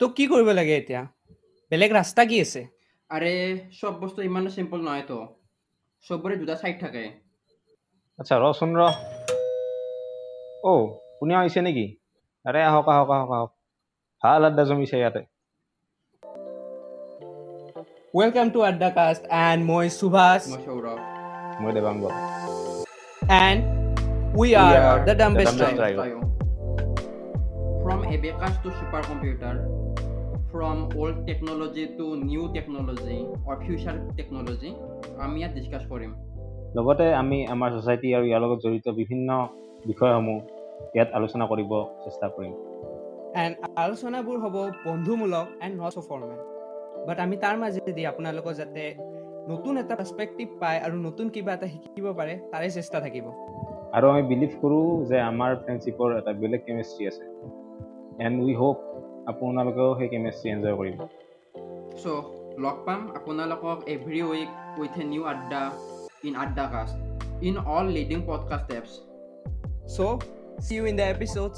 তোক কি কৰিব লাগে এতিয়া? বেলেগ ৰাস্তা কি আছে? আৰে চব বস্তু ইমানো চিম্পল নহয়তো চবৰে দুটা চাইড থাকে। আচ্ছা ৰ ৰচোন ৰ। অ' কোনে আহিছে নেকি? আৰে আহক আহক আহক আহক। ভালো আড্ডা জমিছে ইয়াতে। Welcome to Adda cast and মই সুভাষ। মই সৌৰভ। মই Devang and we are are the the dumbest tribe. From abacus to supercomputer, from old technology to new technology or future technology, আমি ইয়াত ডিছকাছ কৰিম। লগতে আমি আমাৰ ছ'চাইটি আৰু ইয়াৰ লগত জড়িত বিভিন্ন বিষয়সমূহ ইয়াত আলোচনা কৰিব চেষ্টা কৰিম। এণ্ড আলোচনাবোৰ হ'ব বন্ধুমূলক and not so' formal but আমি তাৰ মাজেদি আপোনালোকৰ যাতে নতুন এটা পাৰ্চপেক্টিভ পায় আৰু নতুন কিবা এটা শিকিব পাৰে তাৰে চেষ্টা থাকিব। আৰু আমি বিলিভ কৰোঁ যে আমাৰ ফ্ৰেণ্ডশ্বিপৰ এটা বেলেগ কেমিষ্ট্ৰি আছে। এণ্ড উই হোপ আপোনালোকেও সেই কেমিষ্ট্ৰি এনজয় কৰিব চ' লগ পাম আপোনালোকক every week with a new Adda in Adda cast in all leading podcast apps so' see you in the episodes